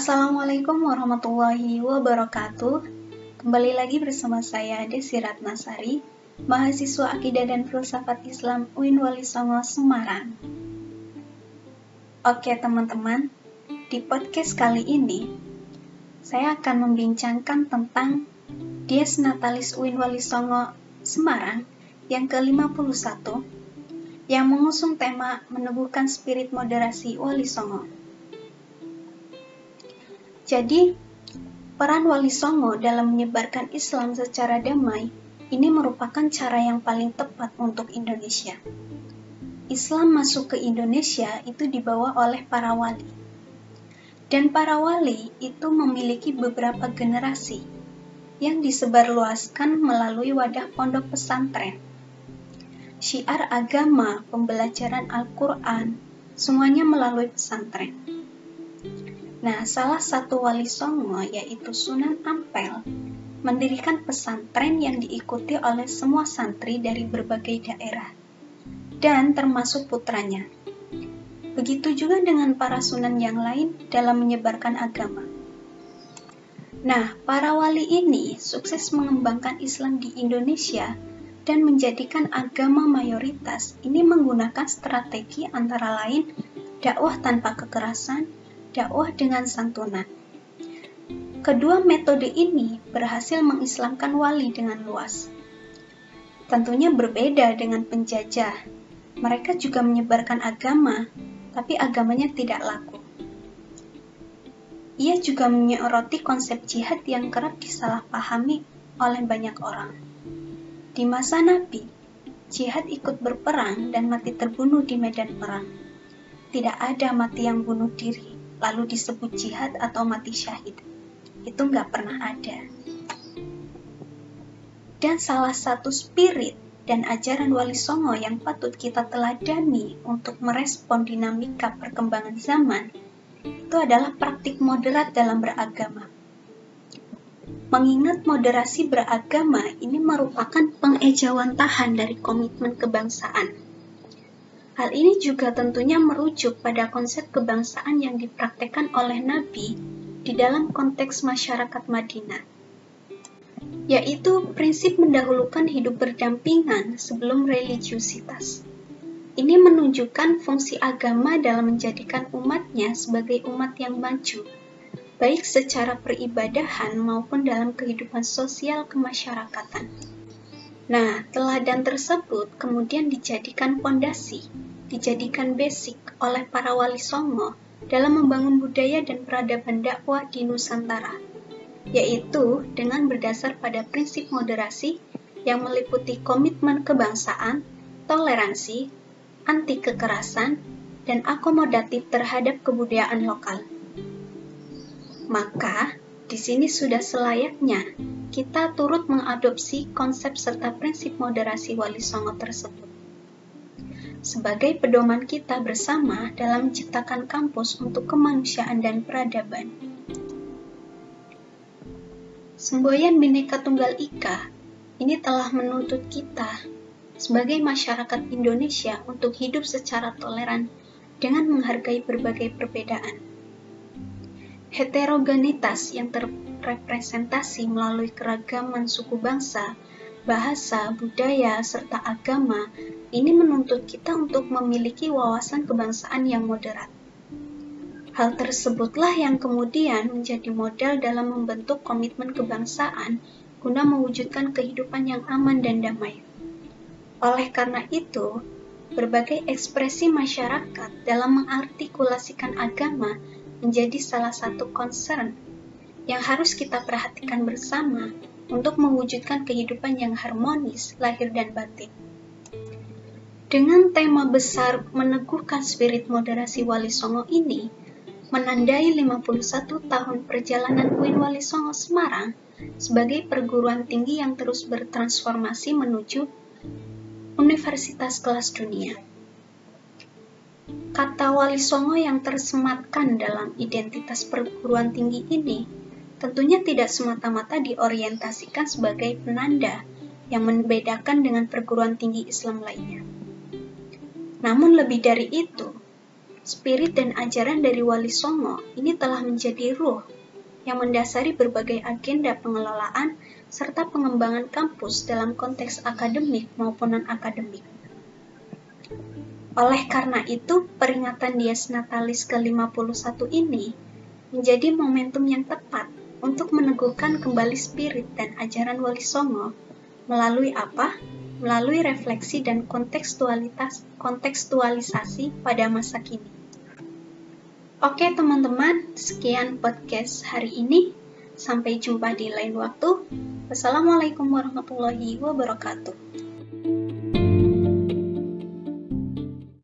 Assalamualaikum warahmatullahi wabarakatuh. Kembali lagi bersama saya Desi Ratnasari, mahasiswa Akidah dan Filsafat Islam UIN Wali Songo Semarang. Oke teman-teman, di podcast kali ini saya akan membincangkan tentang Dies Natalis UIN Wali Songo Semarang yang ke-51 yang mengusung tema meneguhkan spirit moderasi Wali Songo. Jadi, peran Wali Songo dalam menyebarkan Islam secara damai ini merupakan cara yang paling tepat untuk Indonesia. Islam masuk ke Indonesia itu dibawa oleh para wali. Dan para wali itu memiliki beberapa generasi yang disebarluaskan melalui wadah pondok pesantren. Syiar agama, pembelajaran Al-Quran, semuanya melalui pesantren. Nah, salah satu wali songo yaitu Sunan Ampel mendirikan pesantren yang diikuti oleh semua santri dari berbagai daerah dan termasuk putranya. Begitu juga dengan para sunan yang lain dalam menyebarkan agama. Nah, para wali ini sukses mengembangkan Islam di Indonesia dan menjadikan agama mayoritas ini menggunakan strategi antara lain dakwah tanpa kekerasan, dakwah dengan santunan. Kedua metode ini berhasil mengislamkan wali dengan luas. Tentunya berbeda dengan penjajah. Mereka juga menyebarkan agama, tapi agamanya tidak laku. Ia juga menyoroti konsep jihad yang kerap disalahpahami oleh banyak orang. Di masa Nabi, jihad ikut berperang dan mati terbunuh di medan perang. Tidak ada mati yang bunuh diri lalu disebut jihad atau mati syahid. Itu nggak pernah ada. Dan salah satu spirit dan ajaran Wali Songo yang patut kita teladani untuk merespon dinamika perkembangan zaman itu adalah praktik moderat dalam beragama. Mengingat moderasi beragama ini merupakan pengejawantahan dari komitmen kebangsaan Hal ini juga tentunya merujuk pada konsep kebangsaan yang dipraktekkan oleh Nabi di dalam konteks masyarakat Madinah, yaitu prinsip mendahulukan hidup berdampingan sebelum religiusitas. Ini menunjukkan fungsi agama dalam menjadikan umatnya sebagai umat yang maju, baik secara peribadahan maupun dalam kehidupan sosial kemasyarakatan. Nah, teladan tersebut kemudian dijadikan pondasi dijadikan basic oleh para wali songo dalam membangun budaya dan peradaban dakwah di Nusantara, yaitu dengan berdasar pada prinsip moderasi yang meliputi komitmen kebangsaan, toleransi, anti kekerasan, dan akomodatif terhadap kebudayaan lokal. Maka, di sini sudah selayaknya kita turut mengadopsi konsep serta prinsip moderasi Wali Songo tersebut sebagai pedoman kita bersama dalam menciptakan kampus untuk kemanusiaan dan peradaban. Semboyan Bhinneka Tunggal Ika ini telah menuntut kita sebagai masyarakat Indonesia untuk hidup secara toleran dengan menghargai berbagai perbedaan. Heterogenitas yang terrepresentasi melalui keragaman suku bangsa bahasa, budaya, serta agama, ini menuntut kita untuk memiliki wawasan kebangsaan yang moderat. Hal tersebutlah yang kemudian menjadi modal dalam membentuk komitmen kebangsaan guna mewujudkan kehidupan yang aman dan damai. Oleh karena itu, berbagai ekspresi masyarakat dalam mengartikulasikan agama menjadi salah satu concern yang harus kita perhatikan bersama untuk mewujudkan kehidupan yang harmonis, lahir dan batin. Dengan tema besar meneguhkan spirit moderasi Wali Songo ini, menandai 51 tahun perjalanan UIN Wali Songo Semarang sebagai perguruan tinggi yang terus bertransformasi menuju universitas kelas dunia. Kata Wali Songo yang tersematkan dalam identitas perguruan tinggi ini tentunya tidak semata-mata diorientasikan sebagai penanda yang membedakan dengan perguruan tinggi Islam lainnya. Namun lebih dari itu, spirit dan ajaran dari Wali Songo ini telah menjadi ruh yang mendasari berbagai agenda pengelolaan serta pengembangan kampus dalam konteks akademik maupun non-akademik. Oleh karena itu, peringatan Dies Natalis ke-51 ini menjadi momentum yang tepat untuk meneguhkan kembali spirit dan ajaran Wali Songo melalui apa? Melalui refleksi dan kontekstualitas kontekstualisasi pada masa kini. Oke teman-teman, sekian podcast hari ini. Sampai jumpa di lain waktu. Wassalamualaikum warahmatullahi wabarakatuh.